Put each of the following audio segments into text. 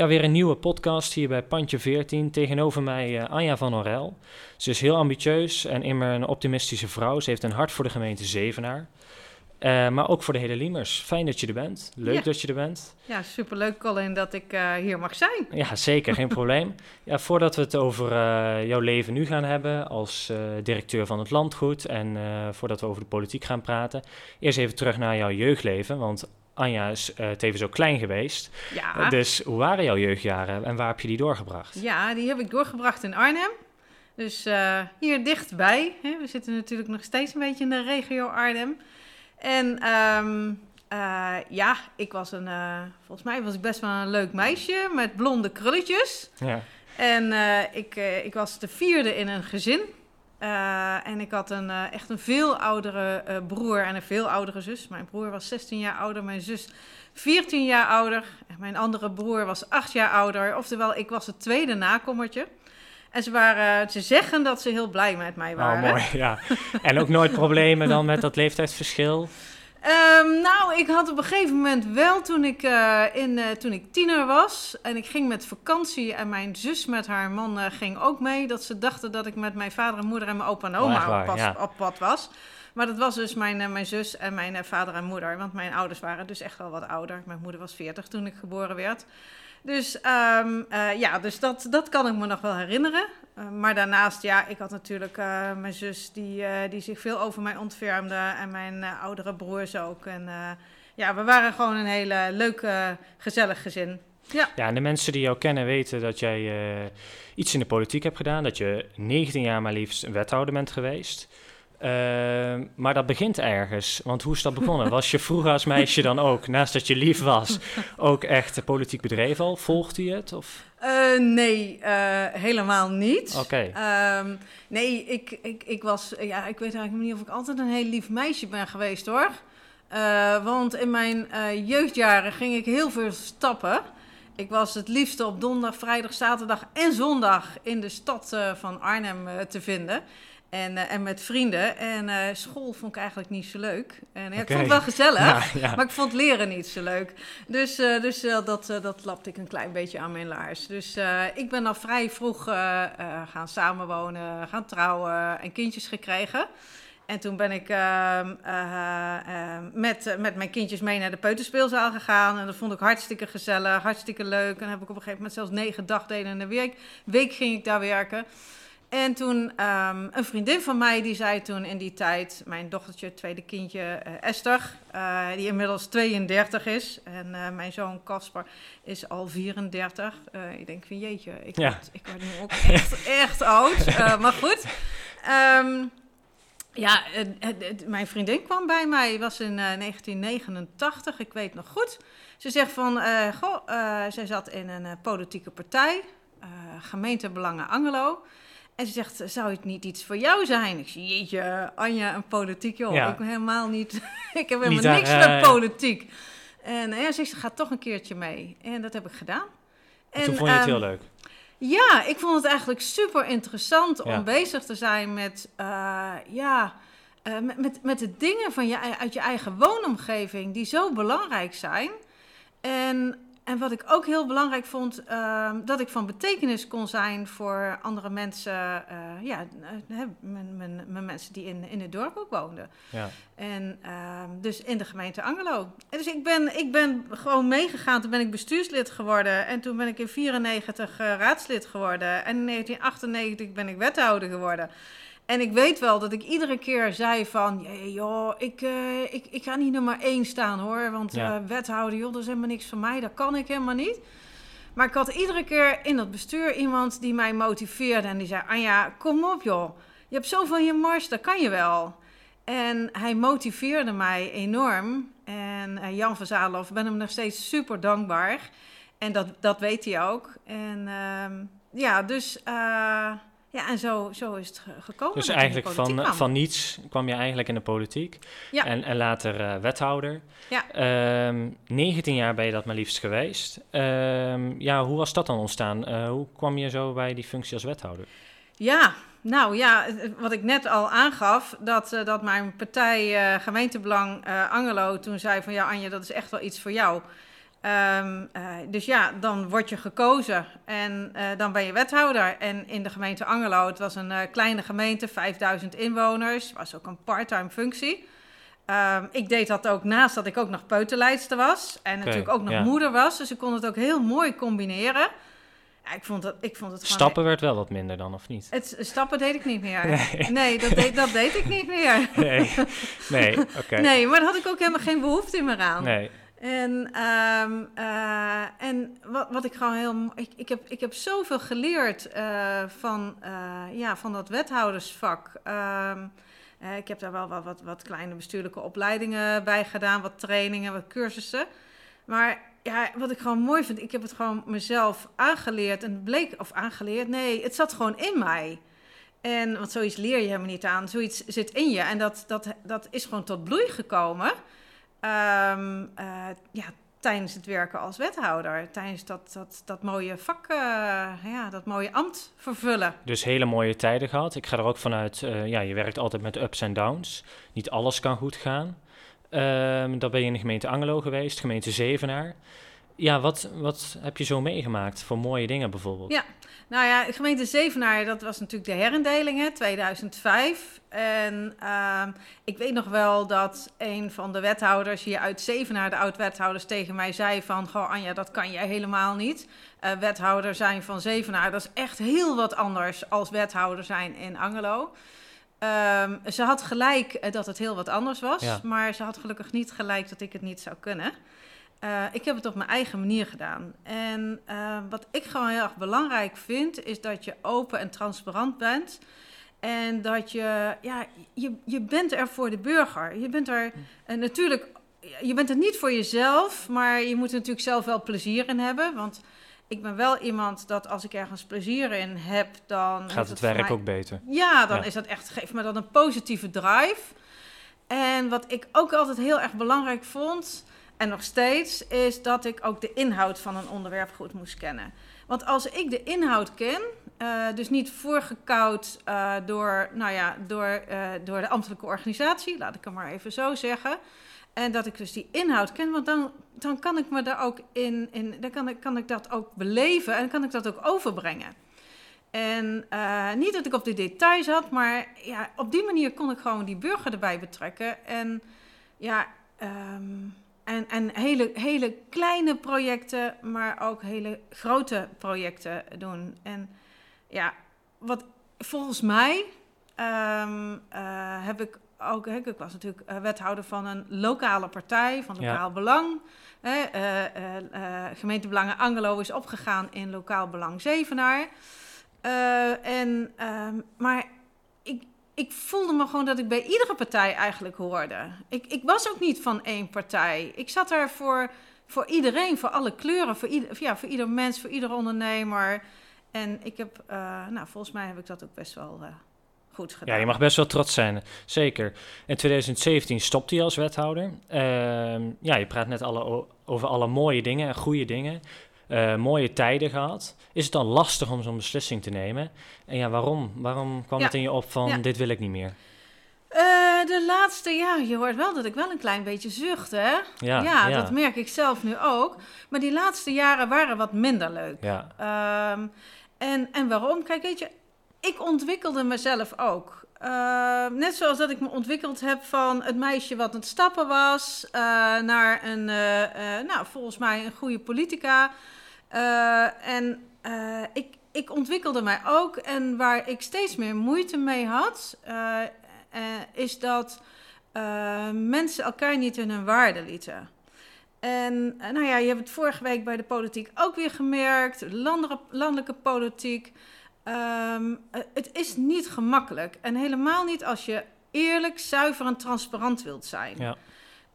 Ja, weer een nieuwe podcast hier bij Pandje 14. Tegenover mij uh, Anja van Orel. Ze is heel ambitieus en immer een optimistische vrouw. Ze heeft een hart voor de gemeente Zevenaar. Uh, maar ook voor de hele Liemers. Fijn dat je er bent. Leuk Ja. dat je er bent. Ja, superleuk Colin dat ik eh, hier mag zijn. Ja, zeker, geen probleem. Ja, voordat we het over eh, jouw leven nu gaan hebben als eh, directeur van het landgoed en eh, voordat we over de politiek gaan praten, eerst even terug naar jouw jeugdleven, want Anja is eh tevens ook klein geweest. Ja. Dus hoe waren jouw jeugdjaren en waar heb je die doorgebracht? ja, die heb ik doorgebracht in Arnhem. Dus eh, hier dichtbij. Hè. We zitten natuurlijk nog steeds een beetje in de regio Arnhem. En ehm, eh, ja, ik was een, eh, volgens mij was ik best wel een leuk meisje met blonde krulletjes. Ja, En eh, ik, eh, ik was de vierde in een gezin. Eh, en ik had een, eh, echt een veel oudere eh, broer en een veel oudere zus. Mijn broer was 16 jaar ouder, mijn zus 14 jaar ouder. En mijn andere broer was 8 jaar ouder. Oftewel, ik was het tweede nakommertje. En ze, waren, ze zeggen dat ze heel blij met mij waren. oh mooi, ja. En ook nooit problemen dan met dat leeftijdsverschil? Ehm, nou, ik had op een gegeven moment wel, toen ik, eh, in, eh, toen ik tiener was en ik ging met vakantie en mijn zus met haar man eh, ging ook mee, dat ze dachten dat ik met mijn vader en moeder en mijn opa en oma op, pas- ja. op pad was. Maar dat was dus mijn, mijn zus en mijn vader en moeder, want mijn ouders waren dus echt wel wat ouder. Mijn moeder was 40 toen ik geboren werd. Dus ehm, eh, ja, dus dat, dat kan ik me nog wel herinneren. Eh, maar daarnaast, ja, ik had natuurlijk eh, mijn zus die, die zich veel over mij ontfermde. En mijn oudere broers ook. En ja, we waren gewoon een hele leuke, gezellig gezin. Ja, Ja, en de mensen die jou kennen weten dat jij iets in de politiek hebt gedaan. Dat je 19 jaar maar liefst een wethouder bent geweest. Ehm, maar dat begint ergens. Want hoe is dat begonnen? Was je vroeger als meisje dan ook, naast dat je lief was, ook echt politiek bedreven al? Volgde je het? Of? Eh, nee, eh, helemaal niet. Oké. Ehm, nee, ik, ik, ik was, ja, ik weet eigenlijk niet of ik altijd een heel lief meisje ben geweest hoor. Eh, want in mijn eh, jeugdjaren ging ik heel veel stappen. Ik was het liefste op donderdag, vrijdag, zaterdag en zondag in de stad eh, van Arnhem eh, te vinden. En, eh, en met vrienden. En eh, school vond ik eigenlijk niet zo leuk. En ja, ik vond het wel gezellig. Ja, ja. Maar ik vond leren niet zo leuk. Dus, eh, dus dat, dat lapte ik een klein beetje aan mijn laars. Dus ik ben al vrij vroeg gaan samenwonen, gaan trouwen en kindjes gekregen. En toen ben ik ehm, eh, eh, met, met mijn kindjes mee naar de peuterspeelzaal gegaan. En dat vond ik hartstikke gezellig, hartstikke leuk. En dan heb ik op een gegeven moment zelfs negen dagdelen in de week, week ging ik daar werken. En toen ehm, een vriendin van mij, die zei toen in die tijd, mijn dochtertje, tweede kindje eh, Esther, eh, die inmiddels 32 is. En eh, mijn zoon Casper is al 34. Eh, ik denk van jeetje, ik, Ja. word, ik word nu ook echt, echt oud. Maar goed. Ehm, ja, het- het- het- mijn vriendin kwam bij mij, was in eh, 1989, ik weet nog goed. Ze zegt van, eh, goh, zij zat in een politieke partij, gemeentebelangen Angelo. En ze zegt, zou het niet iets voor jou zijn? Ik zeg, jeetje, Anja, een politiek, joh. Ja. Ik ben helemaal niet, ik heb helemaal Niet daar, niks met eh, politiek. En eh, ja, ze zegt, ze gaat toch een keertje mee. En dat heb ik gedaan. En toen vond je het ehm, heel leuk. ja, ik vond het eigenlijk super interessant Ja. om bezig te zijn met, eh, ja, met, met, met de dingen van je, uit je eigen woonomgeving die zo belangrijk zijn. En, en wat ik ook heel belangrijk vond, ehm, dat ik van betekenis kon zijn voor andere mensen, eh, ja, eh, mijn, mijn mensen die in, in het dorp ook woonden. Ja. En ehm, dus in de gemeente Angelo. En dus ik ben, ik ben gewoon meegegaan. Toen ben ik bestuurslid geworden. En toen ben ik in 94 eh, raadslid geworden. En in 1998 ben ik wethouder geworden. En ik weet wel dat ik iedere keer zei van... "Ja, joh, ik, eh, ik, ik ga niet nummer één staan hoor. Want Ja. eh, wethouder, joh, dat is helemaal niks van mij. Dat kan ik helemaal niet. Maar ik had iedere keer in dat bestuur iemand die mij motiveerde. En die zei, Anja, kom op joh. Je hebt zoveel in je mars, dat kan je wel. En hij motiveerde mij enorm. En eh, Jan van ik ben hem nog steeds super dankbaar. En dat, dat weet hij ook. En ehm, ja, dus ja, en zo, zo is het ge- gekomen. Dus eigenlijk van, kwam. van niets kwam je eigenlijk in de politiek. Ja. En, en later eh, wethouder. Ja. Ehm, 19 jaar ben je dat maar liefst geweest. Ehm, ja, hoe was dat dan ontstaan? Eh, hoe kwam je zo bij die functie als wethouder? Ja, nou ja, wat ik net al aangaf, dat, eh, dat mijn partij eh, gemeentebelang eh, Angelo toen zei van ja Anje, dat is echt wel iets voor jou. Ehm, eh, dus ja, dan word je gekozen en eh, dan ben je wethouder. En in de gemeente Angelo, het was een eh, kleine gemeente, 5000 inwoners, was ook een parttime functie. Ehm, ik deed dat ook naast dat ik ook nog peuterleidster was en natuurlijk ook nog ja. moeder was. Dus ik kon het ook heel mooi combineren. Ja, ik vond het, ik vond het gewoon... Stappen werd wel wat minder dan, of niet? Het stappen deed ik niet meer. Nee. Nee, dat, deed, dat deed ik niet meer. Nee, nee, oké. Nee, maar daar had ik ook helemaal geen behoefte meer aan. Nee. En, ehm, eh, en wat, wat ik gewoon heel. Ik, ik, heb, ik heb zoveel geleerd eh, van, eh, ja, van dat wethoudersvak. Ehm, eh, ik heb daar wel wat, wat, wat kleine bestuurlijke opleidingen bij gedaan, wat trainingen, wat cursussen. Maar ja, wat ik gewoon mooi vind, ik heb het gewoon mezelf aangeleerd. En bleek, of aangeleerd, nee, het zat gewoon in mij. En want zoiets leer je helemaal niet aan, zoiets zit in je. En dat, dat, dat is gewoon tot bloei gekomen. Ehm, eh, ja, tijdens het werken als wethouder. Tijdens dat, dat, dat mooie vak, eh, ja, dat mooie ambt vervullen. Dus hele mooie tijden gehad. Ik ga er ook vanuit, eh, ja, je werkt altijd met ups en downs. Niet alles kan goed gaan. Ehm dan ben je in de gemeente Angelo geweest, gemeente Zevenaar. Ja, wat, wat heb je zo meegemaakt voor mooie dingen bijvoorbeeld? Ja. Nou ja, de gemeente Zevenaar, dat was natuurlijk de herindeling, hè, 2005. En ehm, ik weet nog wel dat een van de wethouders hier uit Zevenaar, de oud-wethouders, tegen mij zei van... Goh, Anja, dat kan jij helemaal niet. Eh, wethouder zijn van Zevenaar, dat is echt heel wat anders als wethouder zijn in Angelo. Ehm, ze had gelijk eh, dat het heel wat anders was, Ja. maar ze had gelukkig niet gelijk dat ik het niet zou kunnen. Eh, ik heb het op mijn eigen manier gedaan. En eh, wat ik gewoon heel erg belangrijk vind, is dat je open en transparant bent. En dat je, ja, je, je bent er voor de burger. Je bent er en natuurlijk, je bent er niet voor jezelf, maar je moet er natuurlijk zelf wel plezier in hebben. Want ik ben wel iemand dat als ik ergens plezier in heb, dan. Gaat het werk mij- ook beter? ja, dan Ja. is dat echt, geeft me dan een positieve drive. En wat ik ook altijd heel erg belangrijk vond, en nog steeds, is dat ik ook de inhoud van een onderwerp goed moest kennen. Want als ik de inhoud ken, eh, dus niet voorgekoud eh, door, nou ja, door, eh, door de ambtelijke organisatie, laat ik het maar even zo zeggen. En dat ik dus die inhoud ken, want dan, dan kan ik me daar ook in, in dan kan ik, kan ik dat ook beleven en kan ik dat ook overbrengen. En niet dat ik op de details had, maar ja, op die manier kon ik gewoon die burger erbij betrekken. En ja, ehm, en, en hele, hele kleine projecten, maar ook hele grote projecten doen. En ja, wat volgens mij ehm, eh, heb ik ook, hè, ik was natuurlijk eh, wethouder van een lokale partij, van Ja. lokaal belang. Hè, eh, eh, eh, gemeentebelangen Angelo is opgegaan in lokaal belang Zevenaar. En, ehm, maar ik, ik voelde me gewoon dat ik bij iedere partij eigenlijk hoorde. Ik, ik was ook niet van één partij. Ik zat daar voor, voor iedereen, voor alle kleuren, voor ieder, ja, voor ieder mens, voor ieder ondernemer. En ik heb, eh, nou, volgens mij heb ik dat ook best wel eh, goed gedaan. Ja, je mag best wel trots zijn, zeker. In 2017 stopte je als wethouder. Ehm, ja, je praat net alle, over alle mooie dingen en goede dingen. Eh, mooie tijden gehad. Is het dan lastig om zo'n beslissing te nemen? En ja, waarom? Waarom kwam Ja. het in je op van Ja. dit wil ik niet meer? Eh, de laatste, ja, je hoort wel dat ik wel een klein beetje zucht, hè? Ja, ja, ja. dat merk ik zelf nu ook. Maar die laatste jaren waren wat minder leuk. Ja, Ehm, en, en waarom? Kijk, weet je, ik ontwikkelde mezelf ook. Ehm, net zoals dat ik me ontwikkeld heb van het meisje wat aan het stappen was, eh, naar een, nou, volgens mij een goede politica. Eh, en eh, ik, ik ontwikkelde mij ook. En waar ik steeds meer moeite mee had, eh, is dat mensen elkaar niet in hun waarde lieten. En nou ja, je hebt het vorige week bij de politiek ook weer gemerkt, landere- landelijke politiek. Ehm, eh, het is niet gemakkelijk. En helemaal niet als je eerlijk, zuiver en transparant wilt zijn. ja.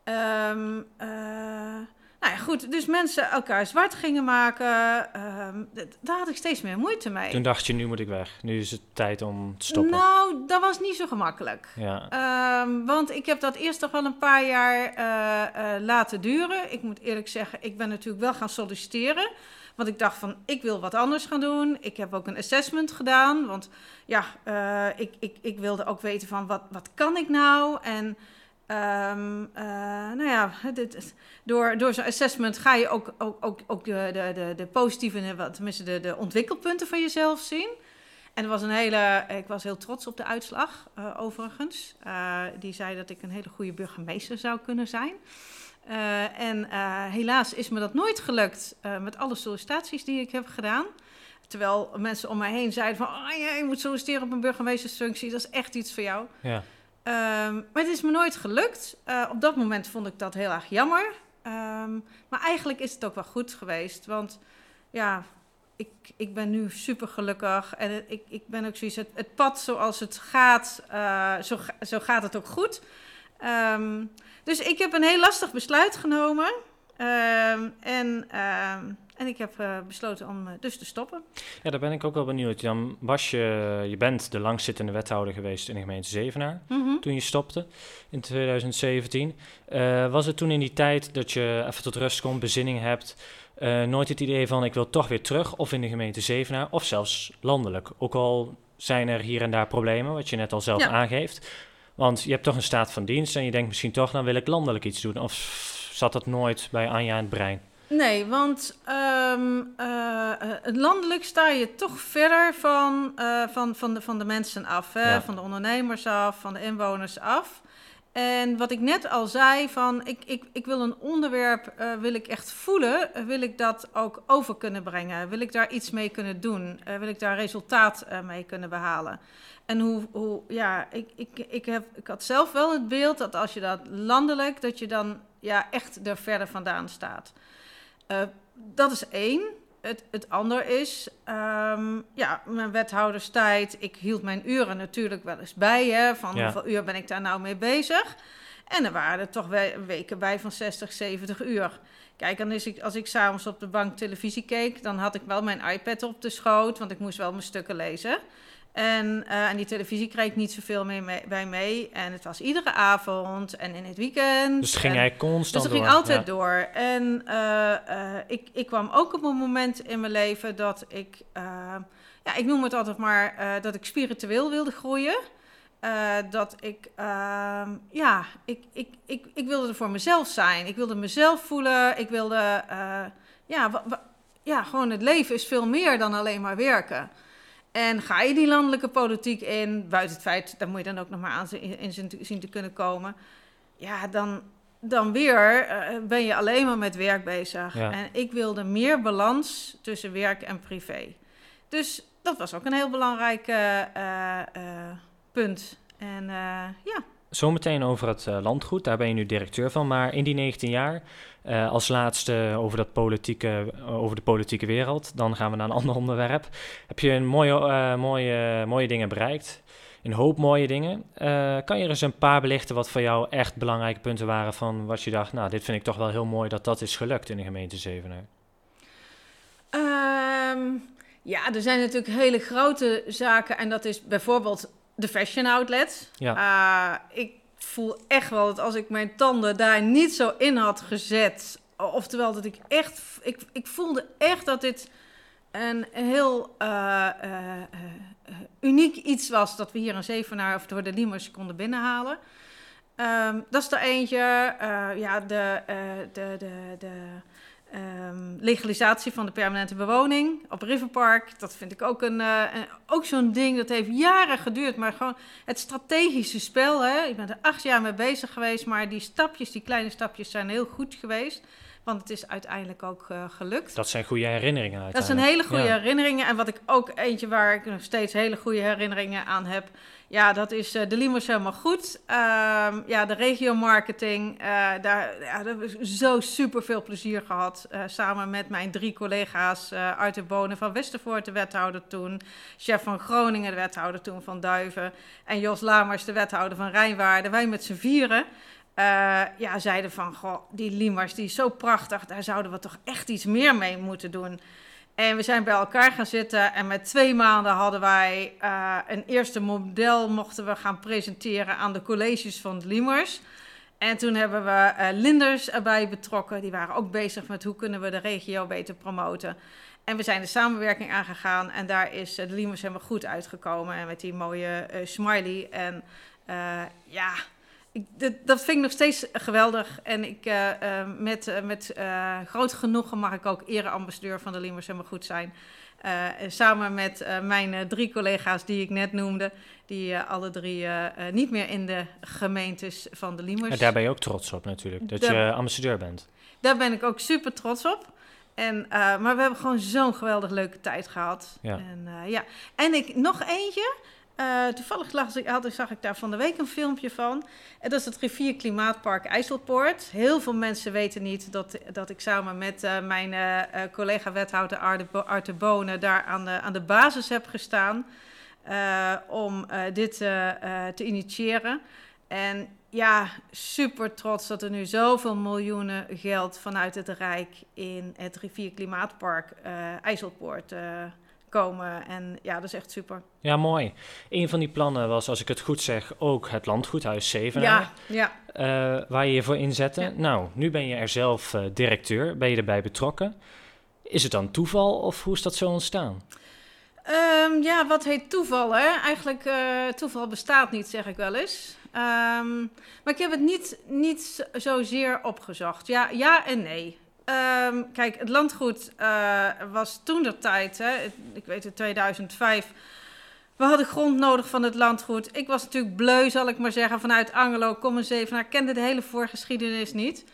Ehm, eh, nou ja, goed. Dus mensen elkaar zwart gingen maken. ehm, daar had ik steeds meer moeite mee. Toen dacht je, nu moet ik weg. Nu is het tijd om te stoppen. Nou, dat was niet zo gemakkelijk. Ja, Ehm, want ik heb dat eerst toch wel een paar jaar eh, eh, laten duren. Ik moet eerlijk zeggen, ik ben natuurlijk wel gaan solliciteren. Want ik dacht van, ik wil wat anders gaan doen. Ik heb ook een assessment gedaan. Want ja, eh, ik, ik, ik wilde ook weten van, wat, wat kan ik nou? En Eh, nou ja, dit, door, door zo'n assessment ga je ook, ook, ook, ook de, de, de, positieve, tenminste de, de ontwikkelpunten van jezelf zien. En er was een hele, ik was heel trots op de uitslag, uh, overigens. Uh, die zei dat ik een hele goede burgemeester zou kunnen zijn. En helaas is me dat nooit gelukt met alle sollicitaties die ik heb gedaan. Terwijl mensen om mij heen zeiden van, oh, ja, je moet solliciteren op een burgemeestersfunctie, dat is echt iets voor jou. Ja. Um, maar het is me nooit gelukt. op dat moment vond ik dat heel erg jammer. Um, maar eigenlijk is het ook wel goed geweest, want ja, ik, ik ben nu super gelukkig. En ik, ik ben ook zoiets, het, pad zoals het gaat, uh, zo, zo gaat het ook goed. Um, dus ik heb een heel lastig besluit genomen. Um, en, um, en ik heb uh, besloten om uh, dus te stoppen. Ja, daar ben ik ook wel benieuwd. Dan was je, je bent de langzittende wethouder geweest in de gemeente Zevenaar mm -hmm. toen je stopte in 2017. was het toen in die tijd dat je even tot rust komt, bezinning hebt... Nooit het idee van ik wil toch weer terug, of in de gemeente Zevenaar, of zelfs landelijk. Ook al zijn er hier en daar problemen, wat je net al zelf ja. aangeeft. Want je hebt toch een staat van dienst en je denkt misschien toch, dan wil ik landelijk iets doen. Of zat dat nooit bij Anja in het brein? Nee, want um, uh, landelijk sta je toch verder van, uh, van, van, de, van de mensen af. Hè? Ja. Van de ondernemers af, van de inwoners af. En wat ik net al zei, van ik, ik, ik wil een onderwerp, uh, wil ik echt voelen, wil ik dat ook over kunnen brengen? Wil ik daar iets mee kunnen doen? Wil ik daar resultaat mee kunnen behalen? En hoe, hoe ja, ik, ik, ik, heb, ik had zelf wel het beeld dat als je dat landelijk, dat je dan ja, echt er verder vandaan staat. dat is één. Het, het ander is, um, ja, mijn wethouderstijd. Ik hield mijn uren natuurlijk wel eens bij. Hè, van ja. hoeveel uur ben ik daar nou mee bezig? En er waren er toch we weken bij van 60, 70 uur. Kijk, dan is ik, als ik s'avonds op de bank televisie keek, dan had ik wel mijn iPad op de schoot, want ik moest wel mijn stukken lezen. En uh, aan die televisie kreeg ik niet zoveel mee, mee, bij mee. En het was iedere avond en in het weekend. Dus ging hij constant Dus het ging altijd ja. door. En uh, uh, ik, ik kwam ook op een moment in mijn leven dat ik... ja, ik noem het altijd maar dat ik spiritueel wilde groeien. dat ik... ehm, ja, ik, ik, ik, ik wilde er voor mezelf zijn. Ik wilde mezelf voelen. Ik wilde... ja, ja, gewoon het leven is veel meer dan alleen maar werken. En ga je die landelijke politiek in, buiten het feit, daar moet je dan ook nog maar aan in zien te kunnen komen. Ja, dan, dan weer uh, ben je alleen maar met werk bezig. Ja. En ik wilde meer balans tussen werk en privé. Dus dat was ook een heel belangrijk uh, uh, punt. En ja. Zometeen over het landgoed, daar ben je nu directeur van. Maar in die 19 jaar Uh, als laatste over, dat politieke, over de politieke wereld. Dan gaan we naar een ander onderwerp. Heb je een mooie, mooie, mooie dingen bereikt? Een hoop mooie dingen. Kan je er eens een paar belichten wat voor jou echt belangrijke punten waren van wat je dacht, nou, dit vind ik toch wel heel mooi dat dat is gelukt in de gemeente Zevenaar? Um, ja, er zijn natuurlijk hele grote zaken en dat is bijvoorbeeld de fashion outlet. Ja. ik voel echt wel dat als ik mijn tanden daar niet zo in had gezet, oftewel dat ik echt, ik, ik voelde echt dat dit een heel uh, uh, uniek iets was dat we hier een Zevenaar of door de Limers konden binnenhalen. Um, dat is er eentje. ja, de, de, de, de Um, legalisatie van de permanente bewoning op Riverpark. Dat vind ik ook, uh, een ook zo'n ding. Dat heeft jaren geduurd. Maar gewoon het strategische spel. Hè? Ik ben er acht jaar mee bezig geweest. Maar die stapjes, die kleine stapjes, zijn heel goed geweest. Want het is uiteindelijk ook uh, gelukt. Dat zijn goede herinneringen Dat zijn hele goede ja. herinneringen. En wat ik ook eentje waar ik nog steeds hele goede herinneringen aan heb... Ja, dat is uh, de Limos helemaal goed. Uh, ja, de regio-marketing. Uh, daar, ja, daar heb ik zo super veel plezier gehad. Samen met mijn drie collega's. uit de Bonen van Westervoort, de wethouder toen. Chef van Groningen, de wethouder toen van Duiven. En Jos Lamers, de wethouder van Rijnwaarden. Wij met z'n vieren. Ja, zeiden van, goh, die Limers, die is zo prachtig. Daar zouden we toch echt iets meer mee moeten doen. En we zijn bij elkaar gaan zitten en met twee maanden hadden wij uh, een eerste model mochten we gaan presenteren aan de colleges van de. En toen hebben we uh, Linders erbij betrokken. Die waren ook bezig met hoe kunnen we de regio beter promoten. En we zijn de samenwerking aangegaan en daar is de Limers helemaal goed uitgekomen. En met die mooie smiley. En ja, ik, dat, dat vind ik nog steeds geweldig. En ik, eh, eh, met, eh, met groot genoegen mag ik ook ereambassadeur van de Limers helemaal goed zijn. Samen met mijn drie collega's die ik net noemde, die alle drie niet meer in de gemeentes van de Limers. En daar ben je ook trots op natuurlijk, dat je ambassadeur bent. Daar ben ik ook super trots op. En, maar we hebben gewoon zo'n geweldig leuke tijd gehad. Ja. En, ja. en ik nog eentje. Eh, toevallig zag ik daar van de week een filmpje van. En dat is het Rivier Klimaatpark IJsselpoort. Heel veel mensen weten niet dat, dat ik samen met eh, mijn eh, eh, collega-wethouder Arte, Bo- Arte Bonen daar aan de, aan de basis heb gestaan. om dit te initiëren. En ja, super trots dat er nu zoveel miljoenen geld vanuit het Rijk in het Rivier Klimaatpark eh IJsselpoort komen. En ja, dat is echt super. Ja, mooi. Een van die plannen was, als ik het goed zeg, ook het landgoedhuis Zevenaar. Ja, ja. eh, waar je je voor inzette. Ja. Nou, nu ben je er zelf eh, directeur, ben je erbij betrokken. Is het dan toeval of hoe is dat zo ontstaan? Ehm, ja, wat heet toeval, hè? Eigenlijk, eh toeval bestaat niet, zeg ik wel eens. Ehm, maar ik heb het niet, niet zozeer opgezocht. Ja, ja en nee. Ehm, kijk, het landgoed eh, was toen de tijd, hè, ik weet het, 2005. We hadden grond nodig van het landgoed. Ik was natuurlijk bleu, zal ik maar zeggen, vanuit Angelo, kom eens even. Ik kende de hele voorgeschiedenis niet.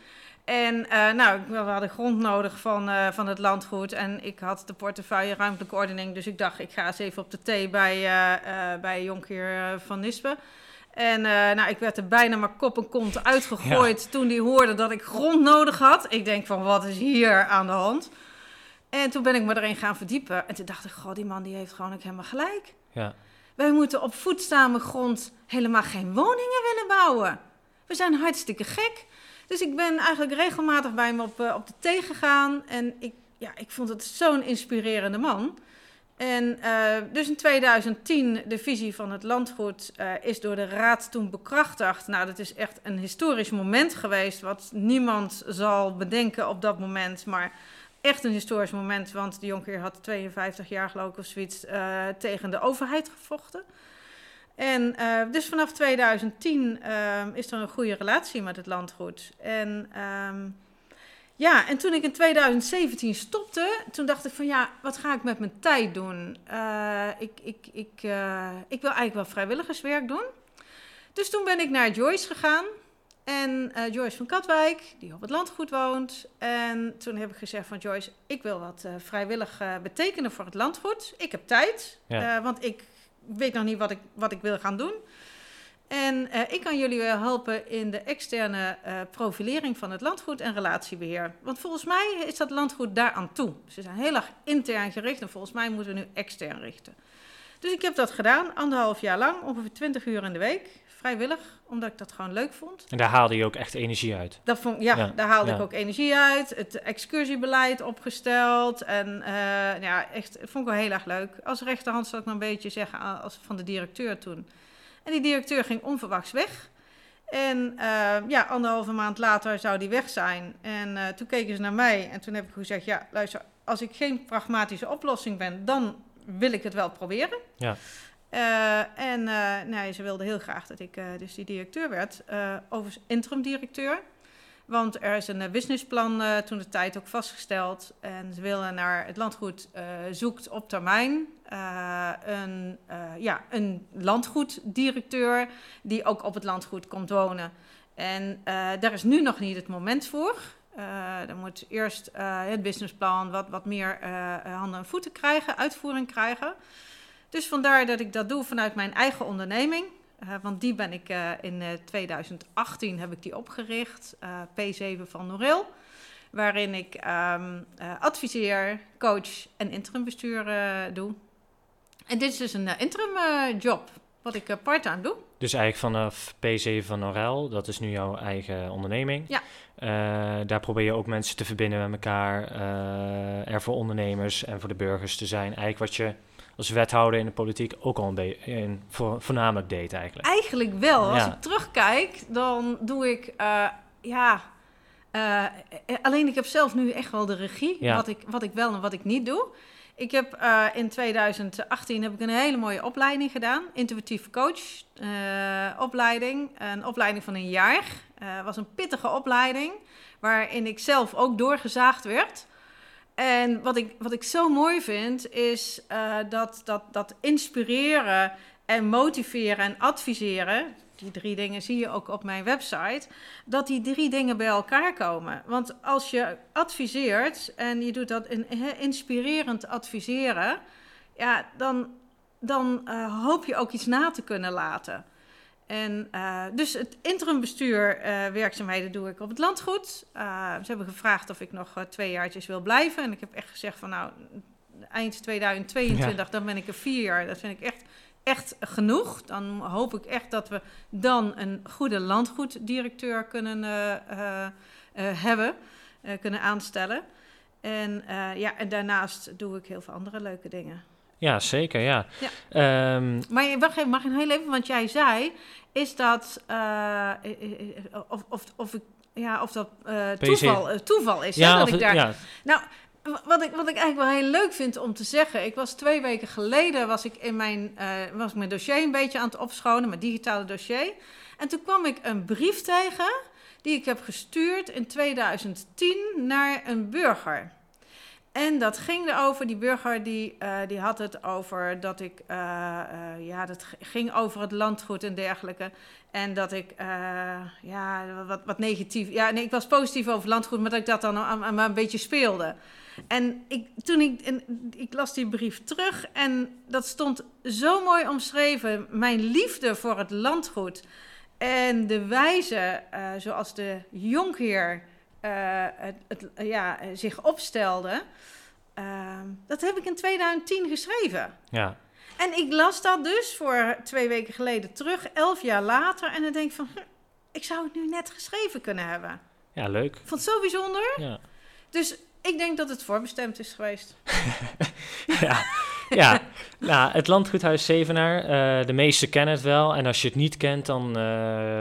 En eh, nou, we hadden grond nodig van, eh, van het landgoed. En ik had de portefeuille ruimtelijke ordening. Dus ik dacht, ik ga eens even op de thee bij, eh bij Jonkheer van Nispen. En eh, nou, ik werd er bijna maar kop en kont uitgegooid toen die hoorde dat ik grond nodig had. Ik denk van, wat is hier aan de hand? En toen ben ik me erin gaan verdiepen. En toen dacht ik, god, die man die heeft gewoon ook helemaal gelijk. Ja, Wij moeten op voedzame grond helemaal geen woningen willen bouwen. We zijn hartstikke gek. Dus ik ben eigenlijk regelmatig bij hem op, eh, op de thee gegaan. En ik, ja, ik vond het zo'n inspirerende man. En eh, dus in 2010, de visie van het landgoed eh, is door de raad toen bekrachtigd. Nou, dat is echt een historisch moment geweest, wat niemand zal bedenken op dat moment. Maar echt een historisch moment, want de jonker had 52 jaar geloof ik of zoiets eh, tegen de overheid gevochten. En dus vanaf 2010 ehm, is er een goede relatie met het landgoed. En ehm, ja, en toen ik in 2017 stopte, toen dacht ik van ja, wat ga ik met mijn tijd doen? Eh, ik, ik, ik, eh, ik wil eigenlijk wel vrijwilligerswerk doen. Dus toen ben ik naar Joyce gegaan. En eh, Joyce van Katwijk, die op het landgoed woont. En toen heb ik gezegd van Joyce, ik wil wat vrijwillig betekenen voor het landgoed. Ik heb tijd, Ja. want ik weet nog niet wat ik, wat ik wil gaan doen. En eh, ik kan jullie helpen in de externe eh, profilering van het landgoed en relatiebeheer. Want volgens mij is dat landgoed daaraan toe. Ze zijn heel erg intern gericht en volgens mij moeten we nu extern richten. Dus ik heb dat gedaan, anderhalf jaar lang, ongeveer 20 uur in de week. Vrijwillig, omdat ik dat gewoon leuk vond. en daar haalde je ook echt energie uit. Dat vond, ja, Ja, daar haalde ja. ik ook energie uit. Het excursiebeleid opgesteld. En eh, ja, echt, vond ik wel heel erg leuk. Als rechterhand zal ik maar een beetje zeggen als van de directeur toen. En die directeur ging onverwachts weg. En eh, ja, anderhalve maand later zou die weg zijn. En eh, toen keken ze naar mij en toen heb ik gezegd: Ja, luister, als ik geen pragmatische oplossing ben, dan wil ik het wel proberen. Ja. Eh, en nee, ze wilde heel graag dat ik dus die directeur werd, overigens interim directeur. Want er is een eh, businessplan eh, toen de tijd ook vastgesteld. En ze willen naar het landgoed eh, zoekt op termijn een, ja, een landgoeddirecteur die ook op het landgoed komt wonen. En daar is nu nog niet het moment voor. Er moet eerst het businessplan wat, wat meer handen en voeten krijgen, uitvoering krijgen. Dus vandaar dat ik dat doe vanuit mijn eigen onderneming. Eh, want die ben ik eh, in eh, 2018 heb ik die opgericht, eh, P7 van Norel. Waarin ik ehm, eh, adviseer, coach en interimbestuur eh, doe. En dit is dus een eh, interim eh, job, wat ik eh, part-time doe. Dus eigenlijk vanaf P7 van Norel, dat is nu jouw eigen onderneming. Ja. Eh, daar probeer je ook mensen te verbinden met elkaar. eh, er voor ondernemers en voor de burgers te zijn. Eigenlijk wat je als wethouder in de politiek ook al een beetje voor, voornamelijk deed eigenlijk. Eigenlijk wel. Als Ja. ik terugkijk, dan doe ik, eh, ja... eh, eh, alleen ik heb zelf nu echt wel de regie, Ja. wat, ik, wat ik wel en wat ik niet doe. Ik heb uh, in 2018 heb ik een hele mooie opleiding gedaan. Intuïtief coach uh, opleiding. Een opleiding van een jaar. Het was een pittige opleiding. Waarin ik zelf ook doorgezaagd werd. En wat ik, wat ik zo mooi vind, is dat, dat, dat inspireren en motiveren en adviseren die drie dingen zie je ook op mijn website, dat die drie dingen bij elkaar komen. Want als je adviseert en je doet dat in, inspirerend adviseren, ja, dan, dan uh, hoop je ook iets na te kunnen laten. En uh, dus het interimbestuur uh, werkzaamheden doe ik op het landgoed. ze hebben gevraagd of ik nog twee jaartjes wil blijven. En ik heb echt gezegd van nou, eind 2022, dan ben ik er vier jaar. Dat vind ik echt echt genoeg. Dan hoop ik echt dat we dan een goede landgoeddirecteur kunnen hebben, kunnen aanstellen. En, ja, en daarnaast doe ik heel veel andere leuke dingen. Ja, zeker, ja. ja. Um, maar wacht even, mag ik heel even, want jij zei, is dat, of, of, of, ik, ja, of dat toeval, toeval is, ja, hè, dat ik daar... Ja. Nou, wat ik, wat ik eigenlijk wel heel leuk vind om te zeggen. Ik was twee weken geleden was ik in mijn, was ik mijn dossier een beetje aan het opschonen, mijn digitale dossier. En toen kwam ik een brief tegen die ik heb gestuurd in 2010 naar een burger. En dat ging erover, die burger die, uh, die had het over dat ik, uh, uh, ja, dat ging over het landgoed en dergelijke. En dat ik, ja, wat, wat negatief, ja, nee, ik was positief over landgoed, maar dat ik dat dan aan, een beetje speelde. En ik, toen ik, ik las die brief terug en dat stond zo mooi omschreven. Mijn liefde voor het landgoed en de wijze zoals de jonkheer het, het, ja, zich opstelde. Uh, dat heb ik in 2010 geschreven. Ja. En ik las dat dus voor twee weken geleden terug, elf jaar later. En dan denk ik van, ik zou het nu net geschreven kunnen hebben. Ja, leuk. Vond het zo bijzonder. Ja. Dus ik denk dat het voorbestemd is geweest. ja, ja. Nou, het landgoedhuis Zevenaar, uh, de meesten kennen het wel. En als je het niet kent, dan, uh,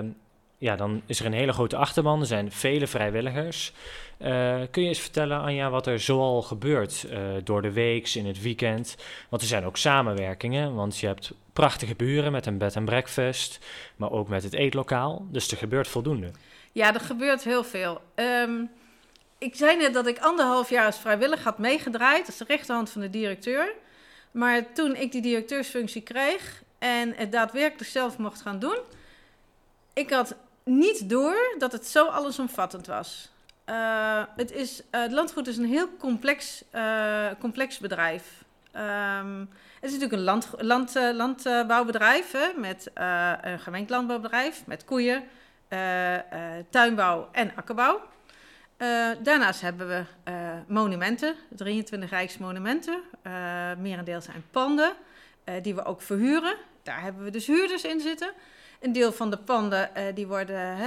ja, dan is er een hele grote achterban. Er zijn vele vrijwilligers. Uh, kun je eens vertellen, Anja, wat er zoal gebeurt door de week, in het weekend? Want er zijn ook samenwerkingen, want je hebt prachtige buren met een bed en breakfast, maar ook met het eetlokaal. Dus er gebeurt voldoende. Ja, er gebeurt heel veel. Um, ik zei net dat ik anderhalf jaar als vrijwillig had meegedraaid. als de rechterhand van de directeur. Maar toen ik die directeursfunctie kreeg en het daadwerkelijk zelf mocht gaan doen, ik had niet door dat het zo allesomvattend was. Uh, het, is, uh, het landgoed is een heel complex, uh, complex bedrijf. Um, het is natuurlijk een land, land, landbouwbedrijf met een gemengd landbouwbedrijf met koeien, tuinbouw en akkerbouw. Daarnaast hebben we monumenten, 23 rijksmonumenten. Merendeel zijn panden die we ook verhuren. Daar hebben we dus huurders in zitten. Een deel van de panden, die worden,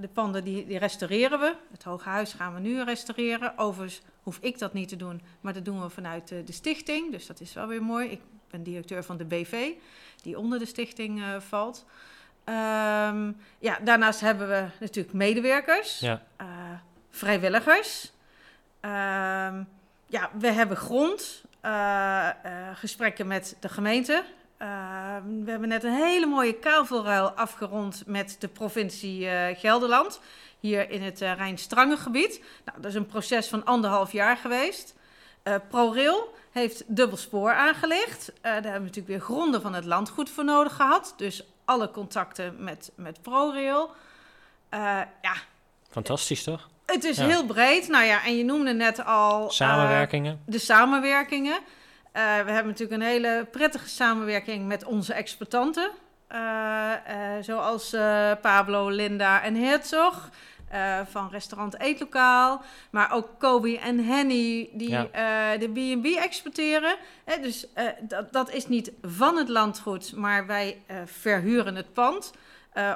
de panden die, die, restaureren we. Het Hoge Huis gaan we nu restaureren. Overigens hoef ik dat niet te doen, maar dat doen we vanuit de stichting. Dus dat is wel weer mooi. Ik ben directeur van de BV, die onder de stichting valt. Um, ja, daarnaast hebben we natuurlijk medewerkers, ja. vrijwilligers. Um, ja, we hebben grond, uh, uh, gesprekken met de gemeente. We hebben net een hele mooie kavelruil afgerond met de provincie Gelderland. Hier in het Rijn-Strangengebied. Nou, dat is een proces van anderhalf jaar geweest. ProRail heeft dubbel spoor aangelegd. daar hebben we natuurlijk weer gronden van het landgoed voor nodig gehad. Dus alle contacten met, met ProRail. Uh, ja. Fantastisch, toch? Het is heel breed. Nou ja, en je noemde net al... Eh, samenwerkingen. de samenwerkingen. Uh, we hebben natuurlijk een hele prettige samenwerking met onze exploitanten. zoals Pablo, Linda en Herzog. Uh, van restaurant Eetlokaal. Maar ook Kobe en Henny die uh, de B&B exporteren. Hè, dus uh, dat, dat is niet van het landgoed, maar wij verhuren het pand.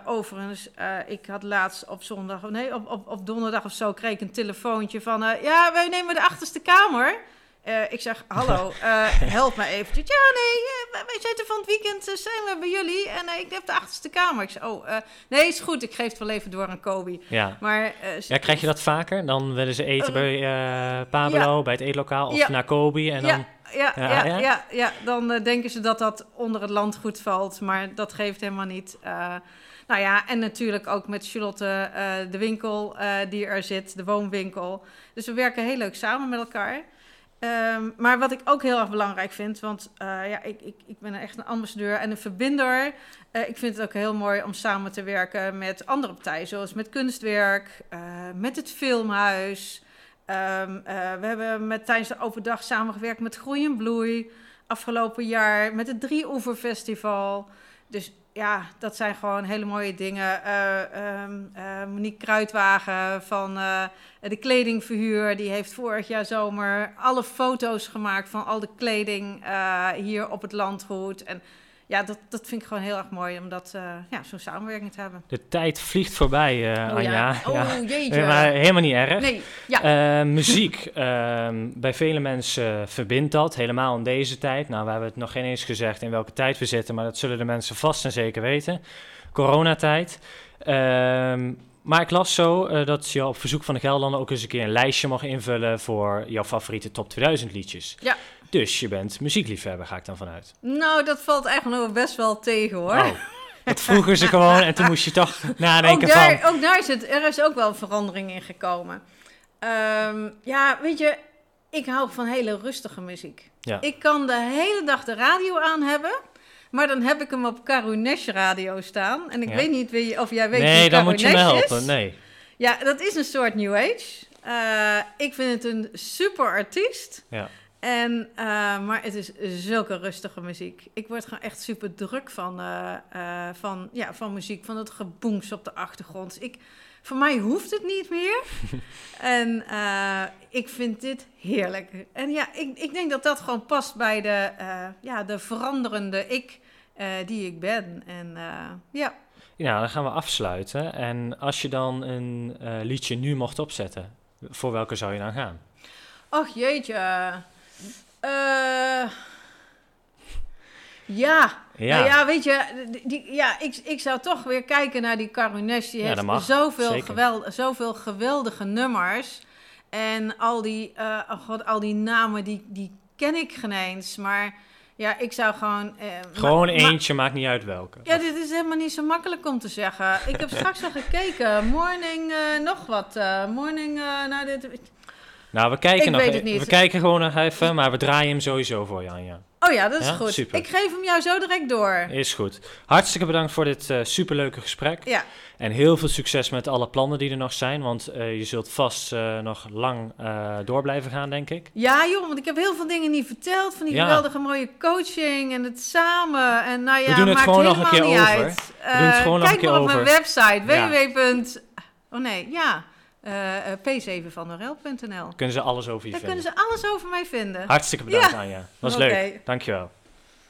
overigens, ik had laatst op zondag, nee, op, op, op donderdag of zo kreeg ik een telefoontje van... ja, wij nemen de achterste kamer. Eh, ik zeg, hallo, eh, help me eventjes. Ja, nee, eh, wij zitten van het weekend, zijn we bij jullie. En ik heb de achterste kamer. Ik zeg, oh, nee, is goed. Ik geef het wel even door aan Kobe. Ja. Maar, Ja, krijg je dat vaker? Dan willen ze eten bij Pablo, bij het eetlokaal of Ja. naar Kobe en dan... Ja, ja, Ja, ja, dan denken ze dat dat onder het landgoed valt, maar dat geeft helemaal niet. Nou ja, en natuurlijk ook met Charlotte de winkel die er zit, de woonwinkel. Dus we werken heel leuk samen met elkaar. Ehm, maar wat ik ook heel erg belangrijk vind, want eh, ja, ik, ik, ik ben echt een ambassadeur en een verbinder. Eh, ik vind het ook heel mooi om samen te werken met andere partijen, zoals met Kunstwerk, eh, met het Filmhuis. Ehm, eh, we hebben met, tijdens de open dag samengewerkt met Groei en Bloei. Afgelopen jaar met het Drieoever Festival. Dus ja, dat zijn gewoon hele mooie dingen. Ehm, eh, Monique Kruidwagen van eh, de kledingverhuur. Die heeft vorig jaar zomer alle foto's gemaakt van al de kleding hier op het landgoed. En ja, dat, dat vind ik gewoon heel erg mooi om dat, eh, ja, zo'n samenwerking te hebben. De tijd vliegt voorbij, eh Oh Anja. ja, oh Ja. jeetje. Maar helemaal niet erg. Nee, ja. Eh, muziek, ehm, bij vele mensen verbindt dat, helemaal in deze tijd. Nou, we hebben het nog geen eens gezegd in welke tijd we zitten, maar dat zullen de mensen vast en zeker weten. Coronatijd. Ehm, maar ik las zo dat je op verzoek van de Gelderlander ook eens een keer een lijstje mag invullen voor jouw favoriete top 2000 liedjes. Ja. Dus je bent muziekliefhebber, ga ik dan vanuit. Nou, dat valt eigenlijk nog best wel tegen hoor. Oh, dat vroegen ze gewoon en toen moest je toch ook, nadenken daar, van... ook daar is het, er is ook wel verandering in gekomen. Ehm, ja, weet je, ik hou van hele rustige muziek. Ja. Ik kan de hele dag de radio aan hebben, maar dan heb ik hem op Carunesh radio staan. En ik Ja. weet niet wie, of jij weet nee, wie dan moet je me helpen. is. Nee. Ja, dat is een soort New Age. Eh, ik vind het een super artiest. Ja. En, eh, maar het is zulke rustige muziek. Ik word gewoon echt super druk van, eh, eh, van, ja, van muziek, van het geboems op de achtergrond. Ik, voor mij hoeft het niet meer. en ik vind dit heerlijk. En ja, ik, ik denk dat dat gewoon past bij de, ja, de veranderende ik die ik ben. En ja. Ja, dan gaan we afsluiten. En als je dan een liedje nu mocht opzetten, voor welke zou je dan gaan? Ach jeetje. Eh, ja. Ja, Nou ja, weet je, die, ja, ik, ik zou toch weer kijken naar die Carunesh. Die Ja, heeft mag, zoveel, geweld, zoveel geweldige nummers. En al die, eh, oh god, al die namen, die, die ken ik geen eens. Maar ja, ik zou gewoon... eh, gewoon ma- ma- eentje, maakt niet uit welke. ja, dit is helemaal niet zo makkelijk om te zeggen. Ik heb straks al gekeken. Morning, nog wat. morning, nou dit... Nou, we kijken Ik nog weet e- het niet. We kijken gewoon nog even, maar we draaien hem sowieso voor je, Anja. Oh ja, dat is Ja, goed. super. Ik geef hem jou zo direct door. Is goed. Hartstikke bedankt voor dit eh, superleuke gesprek. Ja, En heel veel succes met alle plannen die er nog zijn. Want eh, je zult vast eh, nog lang door blijven gaan, denk ik. Ja, joh, want ik heb heel veel dingen niet verteld. Van die Ja. geweldige mooie coaching en het samen. En nou ja, We doen het maakt gewoon nog een helemaal keer niet over. uit. We doen het gewoon nog kijk een keer maar op mijn over. website Ja. www. Oh nee, ja. Eh, eh, p7vannorel.nl. Kunnen ze alles over je Daar vinden. kunnen ze alles over mij vinden. Hartstikke bedankt, Anja. Was Oké. leuk. Dankjewel.